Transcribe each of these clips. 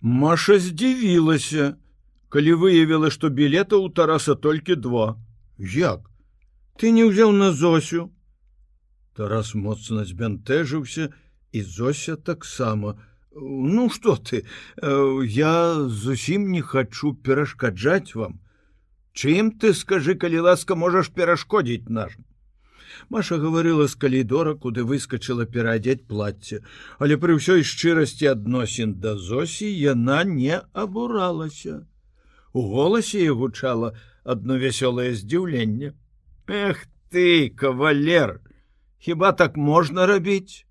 Маша здзівілася, калі выявіла, што білета ў Тараса толькі два. Як? Ты не ўзяў на Зосю. Тарас моцна збянтэжыўся і Зося таксама. Ну што ты, я зусім не хачу перашкаджаць вам. Чым ты скажы, калі ласка можаш перашкодзіць нашым. Маша гаварыла з калідора, куды выскочыла пераадзець плацце, але пры ўсёй шчырасці адносін да Зосі яна не абуралася. У голасе і гучала адно вясёлае здзіўленне. Эх ты, кавалер, хіба так можна рабіць?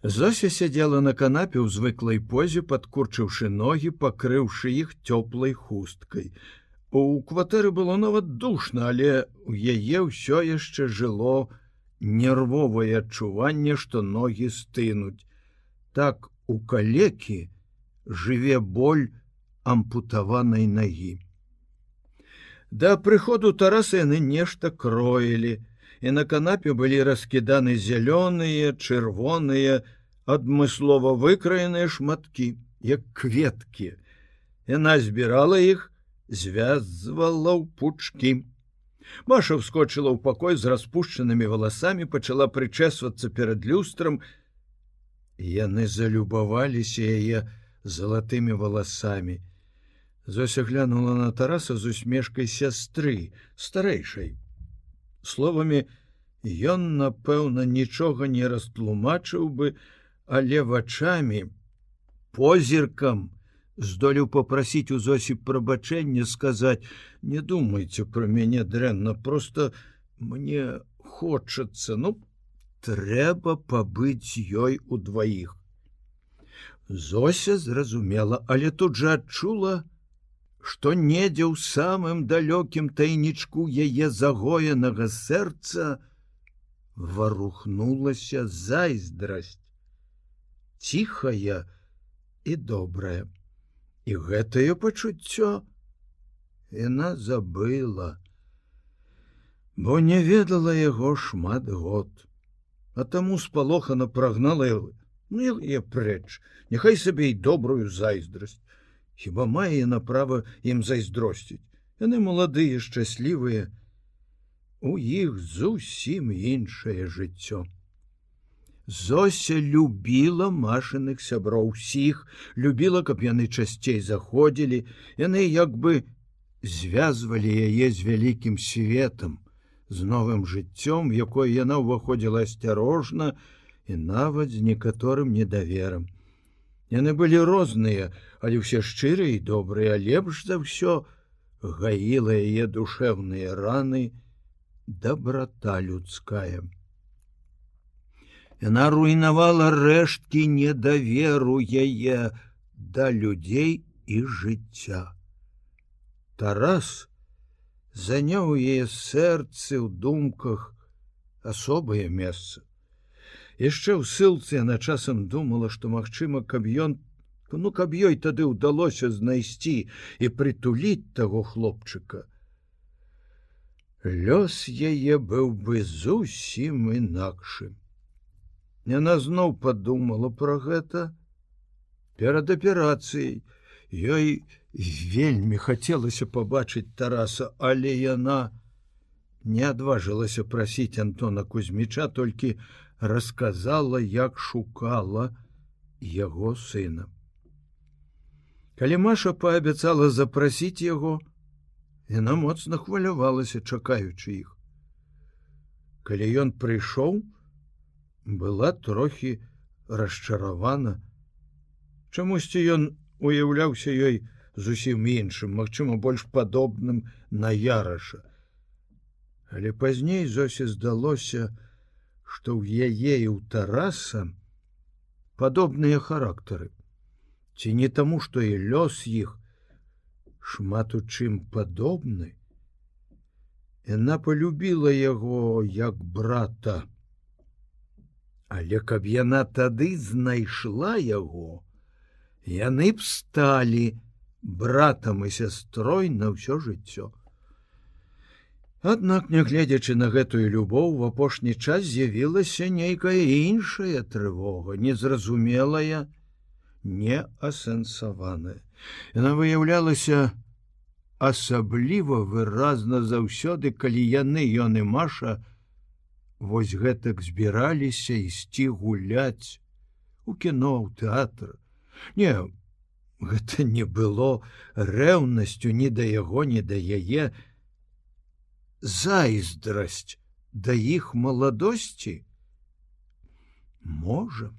Зося сядзела на канапе ў звыклай позе, падкурчыўшы ногі, пакрыўшы іх цёплай хусткай. У кватэры было нават душна, але у яе ўсё яшчэ жыло нервовае адчуванне, што ногі стынуць. Так у калекі жыве боль ампутаванай нагі. Да прыходу Тараса яны нешта кроілі, і на канапе былі раскіданы зялёныя, чырвоныя, адмыслова выкраеныя шматкі, як кветкі. Яна збірала іх, звязвала ў пучкі. Маша вскочыла ў пакой з распушчанымі валасамі, пачала прычэсвацца перад люстрам. Яны залюбаваліся яе залатымі валасамі. Зося глянула на тараса з усмешкай сястры, старэйшай. Словамі, ён, напэўна, нічога не растлумачыў бы, але вачамі, позіркам, здолеў попрасіць у зосі прабачэння сказаць не думайте про мяне дрэнна просто мне хочацца ну трэба пабыць ёй удваіх Зося зразумела але тут жа адчула што недзе ў самым далёкім тайнічку яе загоенага сэрца варухнулася зайздрасць ціхая і добрая і гэтае пачуццё. Яна забыла, бо не ведала яго шмат год, а таму спалохана прагнала его ну я прэч няхай сабе і добрую зайздрасць. Хіба мае яна права ім зайздросціць? Яны маладыя шчаслівыя у іх зусім іншае жыццё Зося любіла машыных сяброў усіх, любіла, каб яны часцей заходзілі, яны як бы звязвалі яе з вялікім светом, з новым жыццём, якое яна ўваходзіла асцярожна і нават з некаторым недаверам. Яны былі розныя, але ўсе шчырыя і добрыя, лепш за ўсё гаіла яе душэўныя раны, доброта людская. Яна руйнавала рэшткі недаверу яе да людзей і жыцця. Тарас заняў яе сэрцы ў думках асобае месца. Яшчэ ў ссылцы яна часам думала, што магчыма, каб ён ну каб ёй тады ўдалося знайсці і прытуліць таго хлопчыка. Лёс яе быў бы зусім інакшым. Яна зноў падумала пра гэта. Перад аперацыяй ёй вельмі хацелася пабачыць Тараса, але яна не адважылася прасіць Антона Кузьміча, толькі расказала, як шукала яго сына. Калі Маша паабяцала запрасіць яго, яна моцна хвалявалася, чакаючы іх. Калі ён прыйшоў, была трохі расчаравана. Чамусьці ён уяўляўся ёй зусім іншым, магчыма, больш падобным на яраша. Але пазней зосе здалося, што ў яе і ў Тараса падобныя характары. Ці не таму, што і лёс іх шмат у чым падобны. Яна полюбіла яго як брата. Але каб яна тады знайшла яго, яны б сталі братам і сястрой на ўсё жыццё. Аднак, нягледзячы на гэтую любоў, в апошні час з'явілася нейкая іншая трывога, незразумелая, не асэнсаваная. Яна выяўлялася асабліва выразна заўсёды, калі яны ён і Маша вось гэтак збіраліся ісці гуляць у кіно ў тэатр. Не, гэта не было рэўнасцю ні да яго, ні да яе зайздрасць да іх маладосці. Можа.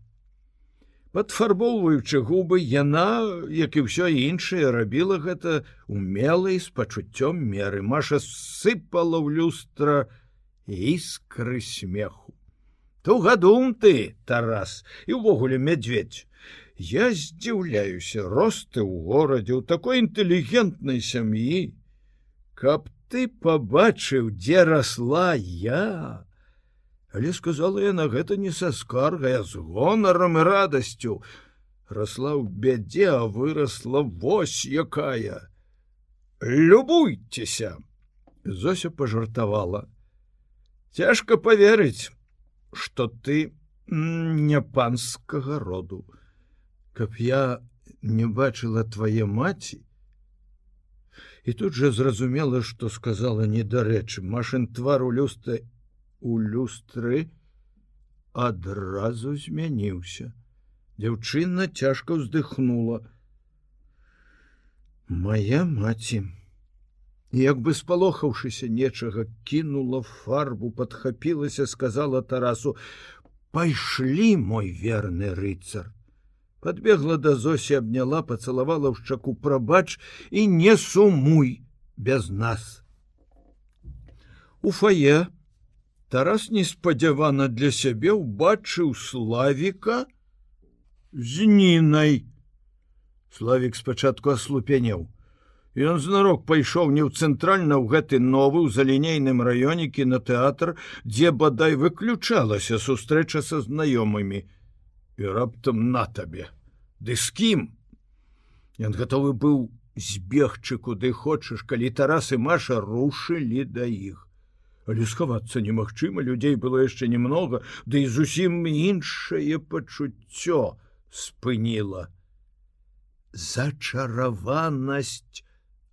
Падфарбоўваючы губы, яна, як і ўсё іншае, рабіла гэта умелай з пачуццём меры. Маша сыпала ў люстра іскры смеху. То гадум ты, Тарас, і ўвогуле мядзведь. Я здзіўляюся росты ў горадзе ў такой інтэлігентнай сям'і, каб ты пабачыў, дзе расла я. Але сказала яна гэта не са скаргая з гонарам і радасцю. Расла ў бядзе, а вырасла вось якая. Любуйцеся! Зося пажартавала. Цяжка поверыць, што ты не панскага роду. Каб я не бачыла твае маці. І тут же зразумела что сказала недарэчы. Машин твар у люсты у люстры адразу змяніўся. Дзяўчына цяжко вздыхнула моя маці як бы спалохаўшыся нечага кінула фарбу подхапілася сказала тарасу пайшлі мой верны рыцар подбегла да зосі обняла поцалавала ў шчаку прабач і не сумуй без нас у фае тарас неспадзявана для сябе убачыў славіка з нінай славик спачатку аслупенеў Ён знарок пайшоў не ў цэнтральна ў гэты новы ў залінейным раёне кінотэатр, дзе бадай выключалася сустрэча са знаёмымі. І раптам на табе. Ды з кім? Ён гатовы быў збегчы куды хочаш калі тарас і маша рушылі да іх. Але схавацца немагчыма людзей было яшчэ немного ды і зусім іншае пачуццё спыніла. Зачараванасць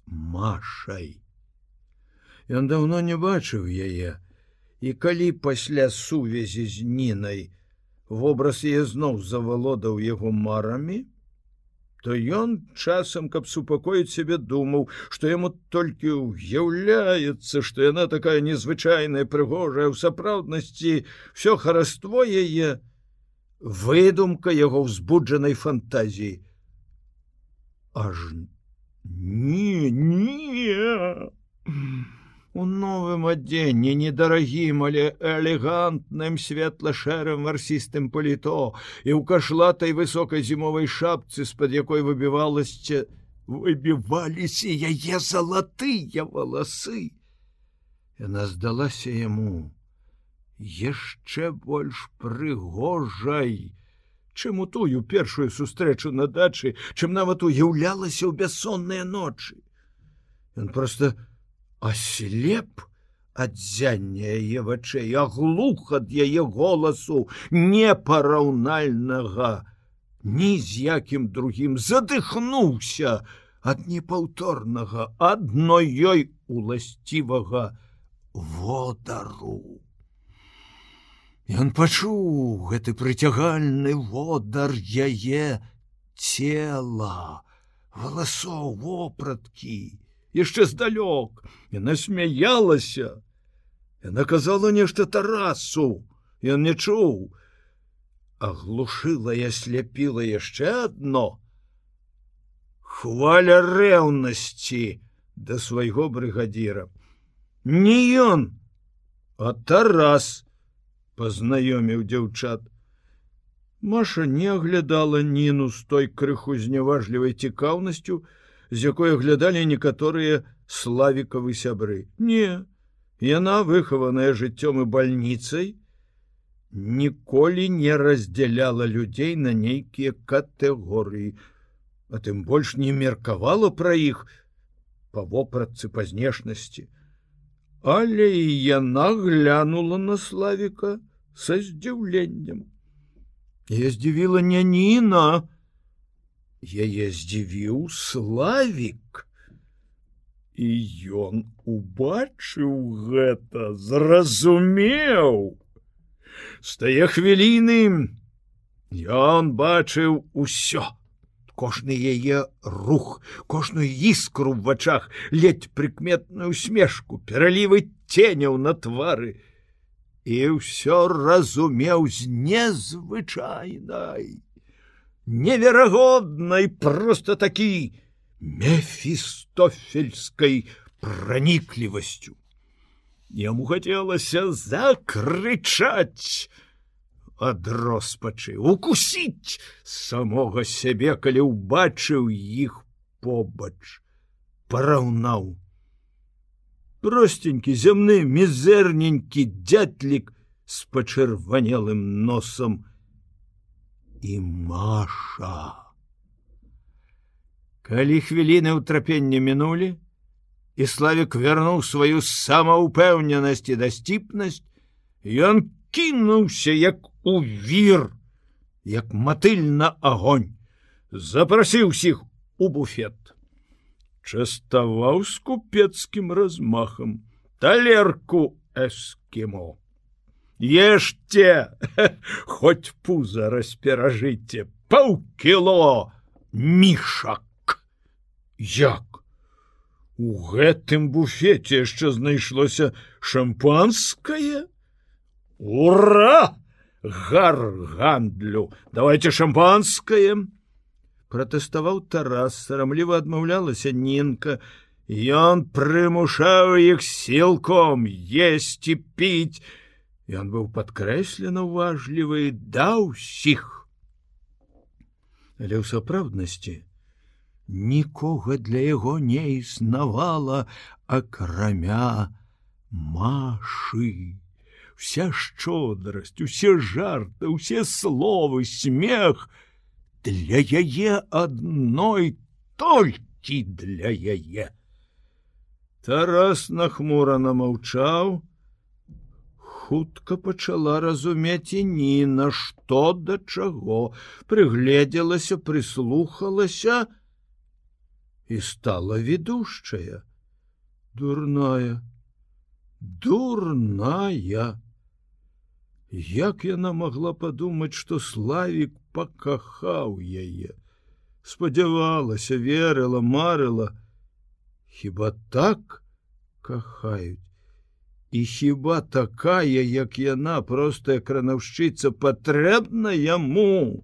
машай Ён даўно не бачыў яе і калі пасля сувязі з нінай вобраз яе зноў завалодаў яго марамі, то ён часам, каб супакоіць сябе думаў, што яму толькі ўяўляецца, што яна такая незвычайная прыгожая ў сапраўднасці все хараство яе выдумка яго ўзбуджанай фантазіі. Аж не не. У новым адзенні недарагім але элегантным светла-шэрым варсістым паліто і ў кашлатай высокай зімовай шапцы з-пад якой выбівалася выбіваліся яе залатыя валасы. Яна здалася яму яшчэ больш прыгожай чым у тую першую сустрэчу на дачы чым нават уяўлялася ў бяссонныя ночы. Ён просто аслеп ад зяння яе вачэй аглух ад яе голасу непараўнальнага ні з якім другім задыхнуўся ад непаўторнага адной ёй уласцівага водару Ён пачуў гэты прыцягальны водар яе цела валасоў вопраткі. Яшчэ здалёк яна смяялася. Яна казала нешта тарасу. Ён не чуў. Аглушыла я сляпіла яшчэ одно хваля рэўнасці да свайго брыгадзіра. Не ён а тарас пазнаёміў дзяўчат Маша не аглядала ніну з той крыху зняважлівай цікаўнасцю, з якой аглядалі некаторыя славікавы сябры. Не, яна выхаваная жыццём і бальніцай, ніколі не раздзяляла людзей на нейкія катэгорыі, а тым больш не меркавала пра іх па вопратцы па знешнасці. Але і яна глянула на славіка са здзіўленнем. Я здзівіла няніна, яе здзівіў славік. І ён убачыў гэта зразумеў. З тае хвіліны ён бачыў усё кожны яе рух кожную іскру в вачах ледь прыкметную смешку пералівы ценяў на твары і ўсё разумеў з незвычайнай неверагоднай просто такі мефістофельскай праніклівасцю. Яму хацелася закрычаць ад роспачы, укусіць самога сябе, калі ўбачыў іх побач, параўнаў. Простенькі зямны мізэрненькі дзятлік з пачырванелым носам, і Маша. Калі хвіліны ўтрапення мінулі, і славік вярнуў сваю самаўпэўненасць і дасціпнасць, ён кінуўся як у вір, як матыль на агонь, запрасіў усіх у буфет. Частаваў з купецкім размахам талерку эскімо. Ешце, хоть пуза расперажыце, паўкіло мішак. Як? У гэтым буфеце яшчэ знайшлося шампанскае? Ура! Гар гандлю, давайте шампанскае. Пратэставаў Тарас, сарамліва адмаўлялася Нінка. Ён прымушаў іх сілком есці піць, Ён быў падкрэслена уважлівы да ўсіх. Але ў сапраўднасці нікога для яго не існавала, акрамя машы. Вся шчодрасць, усе жарты, усе словы, смех для яе адной толькі для яе. Тарас нахмурана маўчаў, хутка пачала разумець і ні на што да чаго. Прыгледзелася прыслухалася і стала ведушчая дурная дурная як яна могла падумаць што славік пакахаў яе? Спадзявалася верыла марыла. Хіба так кахаюць? І хіба такая як яна простая кранаўшчыца патрэбна яму?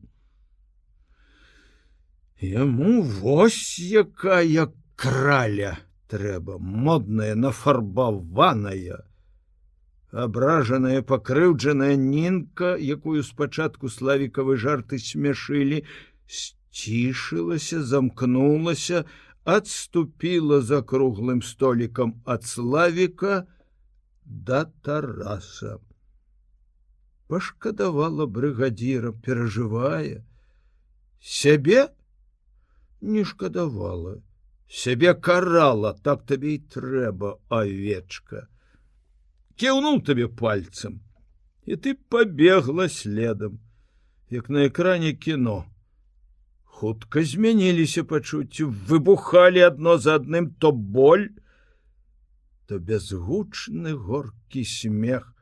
Яму вось якая краля трэба модная нафарбаваная абражаная пакрыўджаная нінка якую спачатку славікавы жарты смяшылі сцішылася замкнулася адступіла за круглым столікам ад славіка да тараса. Пашкадавала брыгадзіра перажывае. Сябе не шкадавала. Сябе карала так табе і трэба авечка кіўнуў табе пальцам і ты побегла следам як на экране кіно хутка змяніліся пачуццю выбухалі адно за адным то боль то безгучны горкі смех,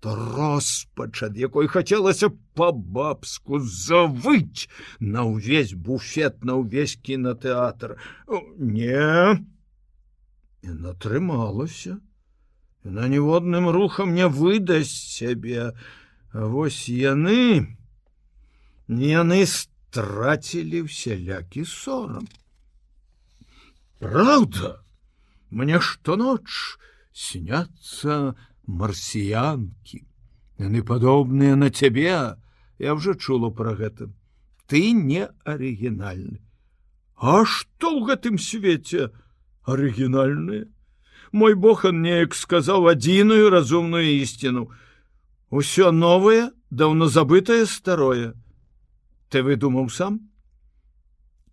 то роспач, ад якой хацелася па-бабску завыць на ўвесь буфет на ўвесь кінотэатр. Не Яна трымалася. Яна ніводным рухам не выдасць сябе. А вось яны яны страцілі ўсялякі сорам. Праўда, мне штоноч сняцца марсіянкі. Яны падобныя на цябе. Я уже чула про гэта. Ты не арыгінальны. А што ў гэтым свеце арыгінальны мой бохан неяк сказаў адзіную разумную ісціну усё новое даўно забытае старое. Ты выдумаў сам?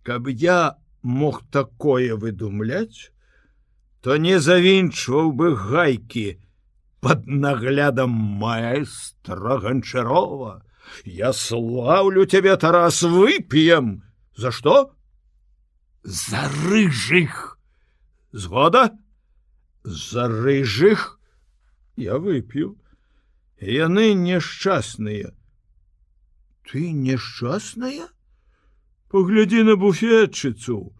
Каб я мог такое выдумляць то не завінчваў бы гайкі под наглядам маэстра ганчарова я славлю тебе тарас вып'ем за что? За рыжых згода за рыжых я вып'ю яны нешчасныя ты нешчасная поглядзі на буфетчыцу.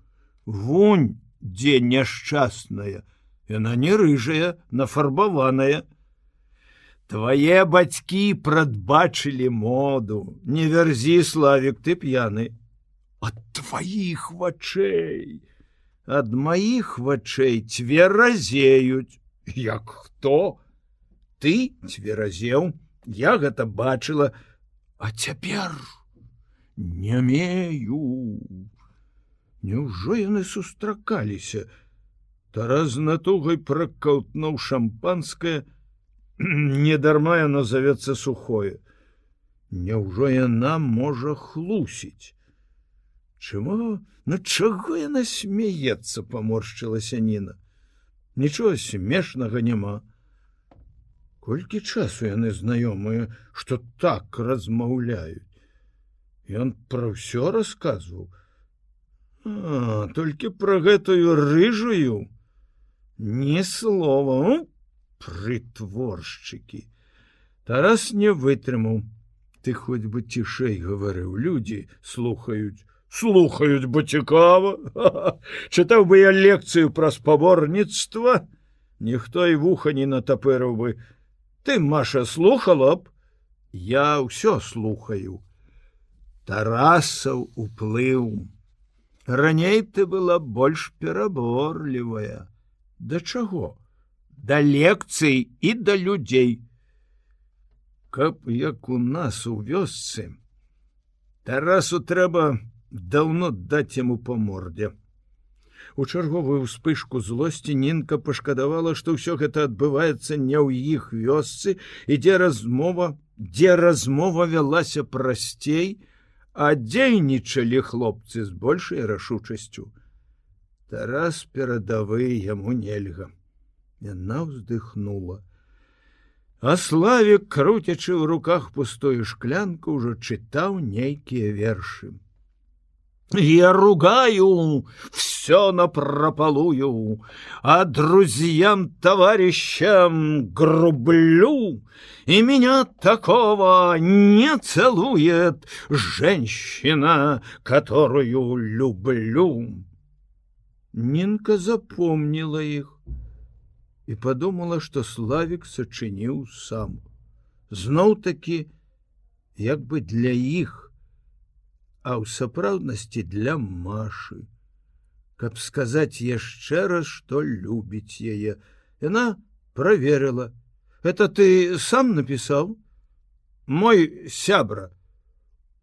Вунь дзе няшчасная яна не рыжая нафарбаваная. Твае бацькі прадбачылі моду. Не вярзі славік ты п'яны. От тваіх вачэй ад маіх вачэй цверазеюць як хто ты цверазеў я гэта бачыла а цяпер не мею Няўжо яны сустракаліся Тараз натугай пракаўтнуў шампанское недарма яно завецца сухое. Няўжо яна можа хлусіць. Чмо на чаго яна смяецца паморшчылася ніна. Нічога смешнага няма. Колькі часу яны знаёмыя, што так размаўляюць. Ён пра ўсё расказваў. А, толькі пра гэтую рыжую, Ні слова. Ну, прытворшчыкі. Тарас не вытрымаў. Ты хоць бы цішэй гаварыў, людзі слухаюць, слухаюць, бо цікава. Чытаў бы я лекцыю пра спаборніцтва, ніхто і вуха не натапыраў бы. Ты Маша слухала б, Я ўсё слухаю. Тарасаў уплыў. Раней ты была больш пераборлівая. Да чаго? да лекцый і да людзей. Каб як у нас у вёсцы, Тарасу трэба даўно даць яму па мордзе. У чарговую ўспышку злосці нінка пашкадавала, што ўсё гэта адбываецца не ў іх вёсцы, ідзе размова, дзе размова вялася прасцей, а дзейнічалі хлопцы з большай рашучасцю. Тарас перадавы яму нельга. Яна ўздыхнула. А славик, круцячы ў руках пустую шклянку, ўжо чытаў нейкія вершы. Я ругаю, все напропалую, а друзьям товарищам грублю, и меня такого не целует женщина, которую люблю. Нинка запомнила их і подумала, што славик сачыніў сам. Зноў такі як бы для іх, А ў сапраўднасці для Машы, каб сказаць яшчэ раз, што любіць яе. Яна проверила: это ты сам напісаў? Мой сябра,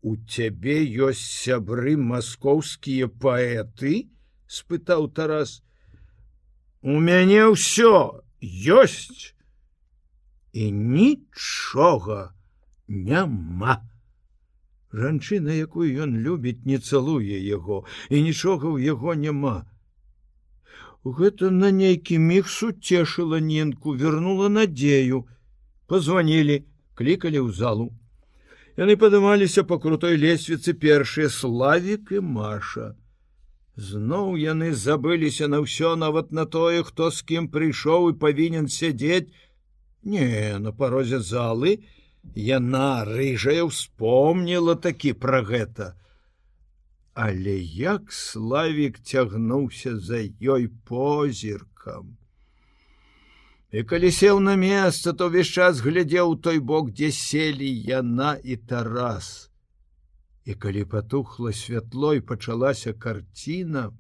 У цябе ёсць сябры маскоўскія паэты? спытаў Тарас, У мяне ўсё ёсць і нічога няма. Жанчына, якую ён любіць, не цалуе яго і нічога ў яго няма. Гэта на нейкі міг суцешыла ненку, вернула надзею. Позвонілі, клікалі ў залу. Яны падымаліся па крутой лесвіцы першыя славік і Маша. Зноў яны забыліся на ўсё нават на тое, хто з кім прыйшоў і павінен сядзець. Не, на парозе залы яна рыжая успомніла такі пра гэта. Але як славік цягнуўся за ёй позіркам. І калі сеў на месца, то ўвесь час глядзеў той бок, дзе селі яна і Тарас і калі патухла святло і пачалася карціна,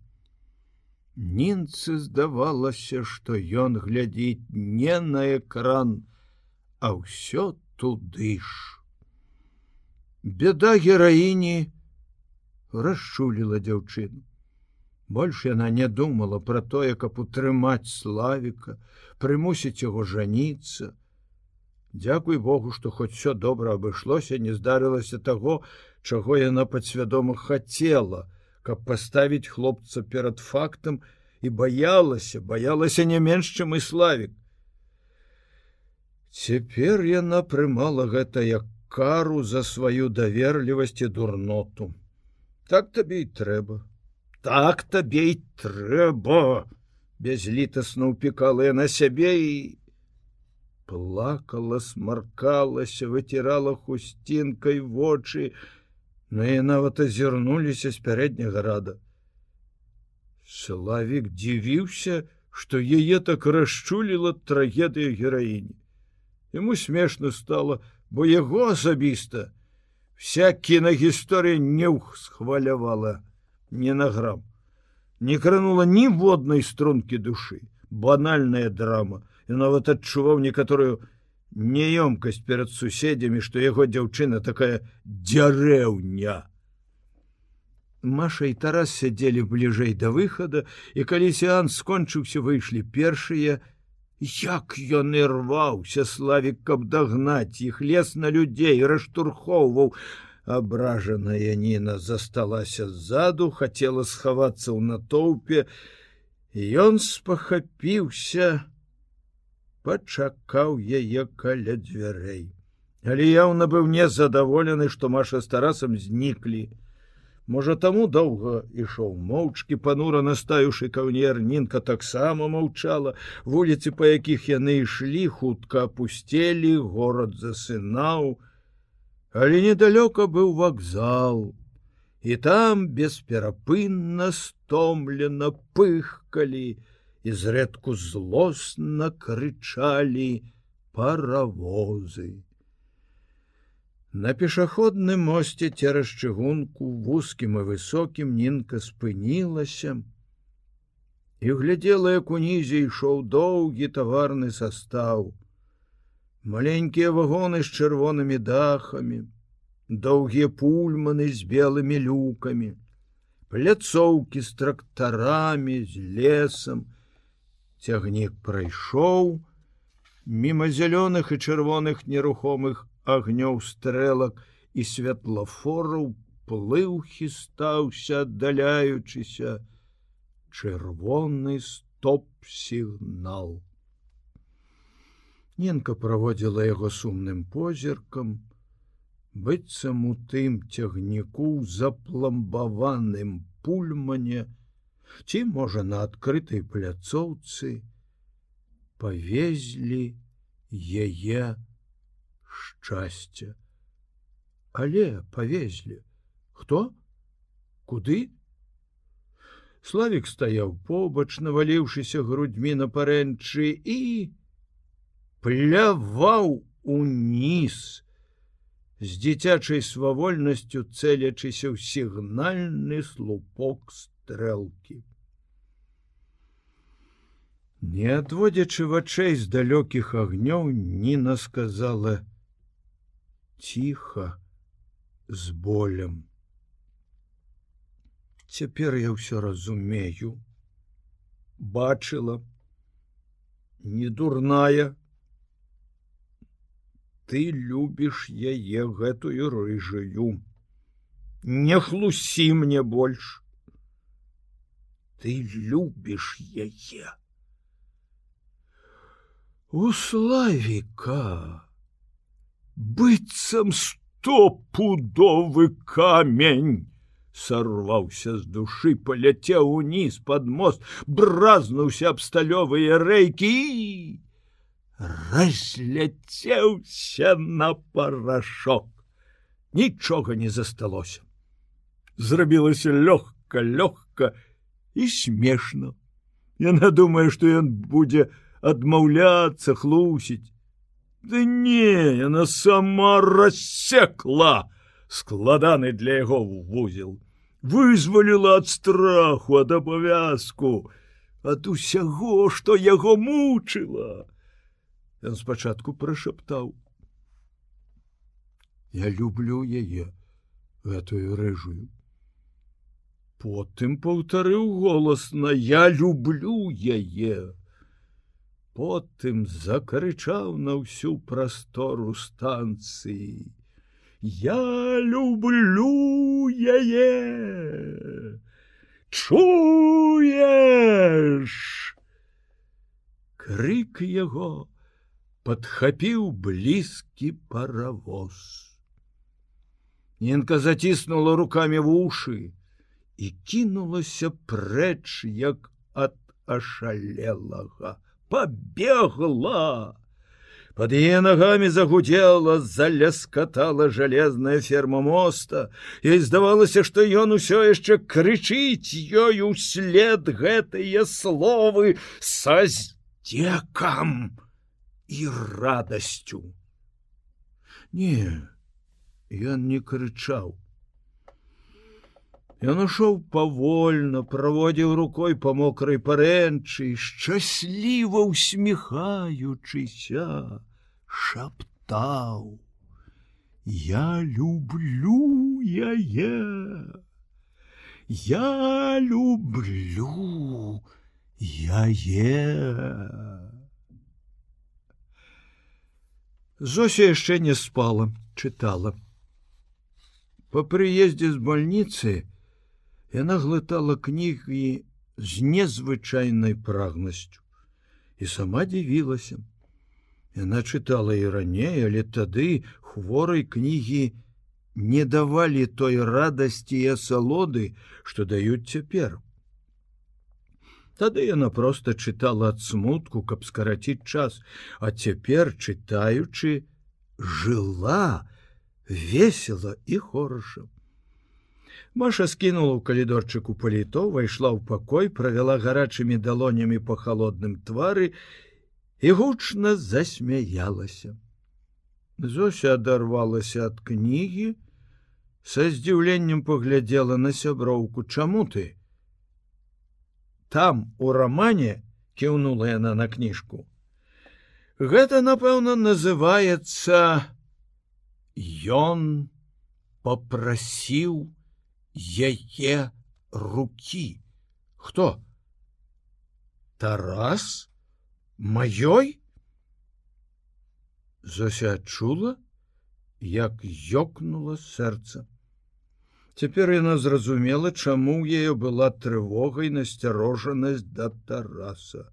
Нінцы здавалася, што ён глядзіць не на экран, а ўсё туды ж. Беда гераіні расчуліла дзяўчыну. Больш яна не думала пра тое, каб утрымаць славіка, прымусіць яго жаніцца. Дзякуй Богу, што хоць все добра абышлося, не здарылася таго, чаго яна падсвядома хацела, каб паставіць хлопца перад фактам і баялася, баялася не менш, чым і славік. Цяпер яна прымала гэта як кару за сваю даверлівасць і дурноту. так табе і трэба. Так табе і трэба! Бязлітасна ўпікала на сябе і плакала смаркалася выцірала хусцінкай вочы. Но і нават азірнуліся з пярэдняга рада. Славік дзівіўся што яе так расчуліла трагедыя гераіні Яму смешна стало бо яго асабіста вся кінагісторыя не схвалявала не на грам. Не кранула ніводнай стрункі душы. Банальная драма. І нават адчуваў некаторую неёмкасць перад суседзямі што яго дзяўчына такая дзярэўня. Маша і тарас сядзелі бліжэй да выхада і калі сеан скончыўся выйшлі першыя як ён і рваўся славік каб дагнаць іх лес на людзей раштурхоўваў абражаная ніна засталася ззаду хацела схавацца ў натоўпе ён спахапіўся пачакаў яе каля дзвярэй. Але яўна быў незадаволены, што Маша з тарасам зніклі. Можа таму доўга ішоў моўчкі панура настаюшы каўнер нінка таксама маўчала вуліцы па якіх яны ішлі хутка апусцелі горад засынаў але недалёка быў вакзал і там бесперапынна стомлена пыхкалі і зрэдку злосна крычалі паравозы. На пешаходным мосце цераз чыгунку вузкім і высокім нінка спынілася і глядзела, як унізе ішоў доўгі таварны састаў. Маленькія вагоны з чырвонымі дахамі, доўгія пульманы з белымі люкамі, пляцоўкі з трактарамі, з лесам, цягнік прайшоў мімо зялёных і чырвоных нерухомых агнёў стрэлак і святлафораў плыў хістаўся аддаляючыся. Чырвоны стоп-сігнал Ненка праводзіла яго сумным позіркам. Быццам у тым цягніку запламбаваным пульмане, ці можа на адкрытай пляцоўцы павезлі яе шчасця але павезлі. Хто? Куды? Славик стаяў побач наваліўшыся грудьмі на парэнчы і пляваў уніз. З дзіцячай свавольнасцю цэлячыся ў сігнальны слупок стрэлкі. Не адводзячы вачэй з далёкіх агнёў Ніна сказала ціха з болем. Цяпер я ўсё разумею, бачыла, не дурная. Ты любіш яе гэтую рыжую. Не хлусі мне больш. Ты любіш яе у славіка быццам стопудовы камень сорваўся з душы паляцеў уніз под мост бразнуўся аб сталёвыя рэйкі разляцеўся на парашок нічога не засталося зрабілася лёгка лёгка і смешно. Яна думае што ён будзе адмаўляцца хлусіць да не яна сама рассекла складаны для яго вузел. Вызваліла ад страху ад абавязку ад усяго што яго мучыла. Ён спачатку прашаптаў. Я люблю яе гэтую рэжую потым паўтарыў голасна. Я люблю яе потым закрычаў на ўсю прастору станцыі. Я люблю яе! Чуеш? Крык яго падхапіў блізкі паравоз. Ненка заціснула руками вушы і кінулася прэч як ад ашалелага побегла. Под яе ногами загудела заляскатала жалезная ферма моста ей здавалася что ён усё яшчэ крычыць ёй услед гэтыя словы са здекам і радасцю не ён не крычаў Ён ушоў павольна, праводзіў рукой па мокрай парэнчы, шчасліва усміхаючыся, шаптаў: Я люблю яе. Я люблю яе. Зося яшчэ не спала, чытала. Па прыездзе з больніцы, Яна глытала кнігі з незвычайнай прагнасцю і сама дзівілася. Яна чытала і раней, але тады хворай кнігі не давалі той радасці і асалоды, што даюць цяпер. Тады яна проста чытала ад смутку, каб скараціць час, а цяпер чытаючы, жыла, весела і хороша. Маша скінула ў калідорчыку паліто, вайшла ў пакой, правяла гарачымі далонямі па халодным твары і гучна засмяялася. Зося адарвалася ад кнігі, са здзіўленнем паглядзела на сяброўку, чаму ты? Там у рамане кіўнула яна на кніжку. Гэта, напэўна, называецца Ён попрасіў, яе руки хто? Тарас? Маёй? Зося адчула як ёкнула сэрца. Цяпер яна зразумела чаму ў яе была трывогай насцярожанасць да тараса.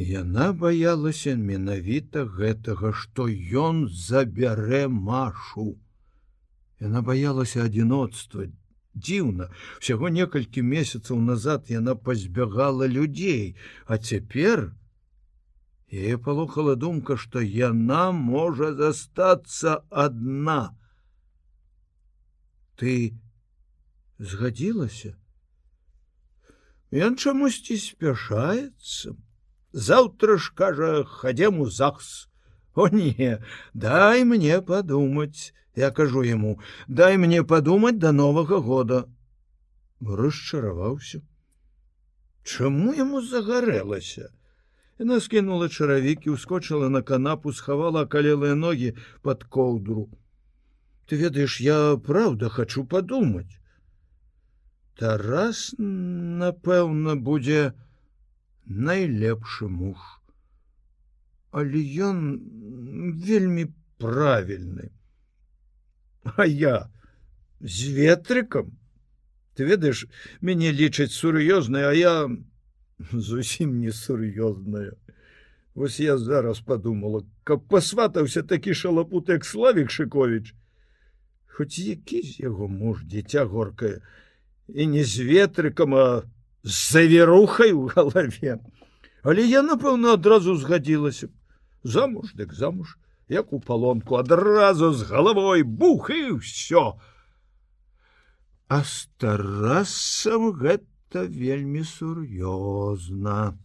Яна баялася менавіта гэтага, што ён забярэ машу. Яна баялася адзіноцтва. Дзіўна, усяго некалькі месяцаў назад яна пазбягала людзей, а цяпер яе палохала думка, што яна можа застацца адна. Ты згадзілася? Ён чамусьці спяшаецца. Заўтра ж кажа, хадзем у захс. О не, дай мне падумаць, я кажу яму дай мне подумать до нового года расчараваўся чаму ему загарэлася яна скінула чаравікі ускочыла на канапу схавала калелыя ноги под коўдру ты ведаеш я правда хочу подумать тарас напэўна будзе найлепшы муж. Але ён вельмі правільны А я з ветрыкам ты ведаеш мяне лічаць сур'ёзная а я зусім не сур'ёзная Вось я зараз подумала каб пасватаўся такі шалапут як славік шыкович хоць які з яго муж дзіця горкае і не з ветрыкам а з завірухай у галаве але я напэўна адразу згадзілася. Замуж дык замуж як у палонку адразу з галавой бух і ўсё. А старасам гэта вельмі сур'ёзна.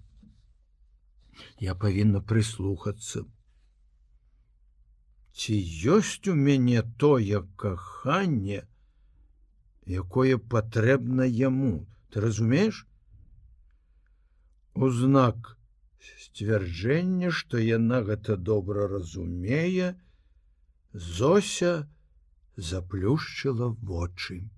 Я павінна прыслухацца. Ці ёсць у мяне тое каханне, якое патрэбна яму, ты разумееш? Узнак сцвярджэнне, што яна гэта добра разумее, Зося заплюшчыла вочы.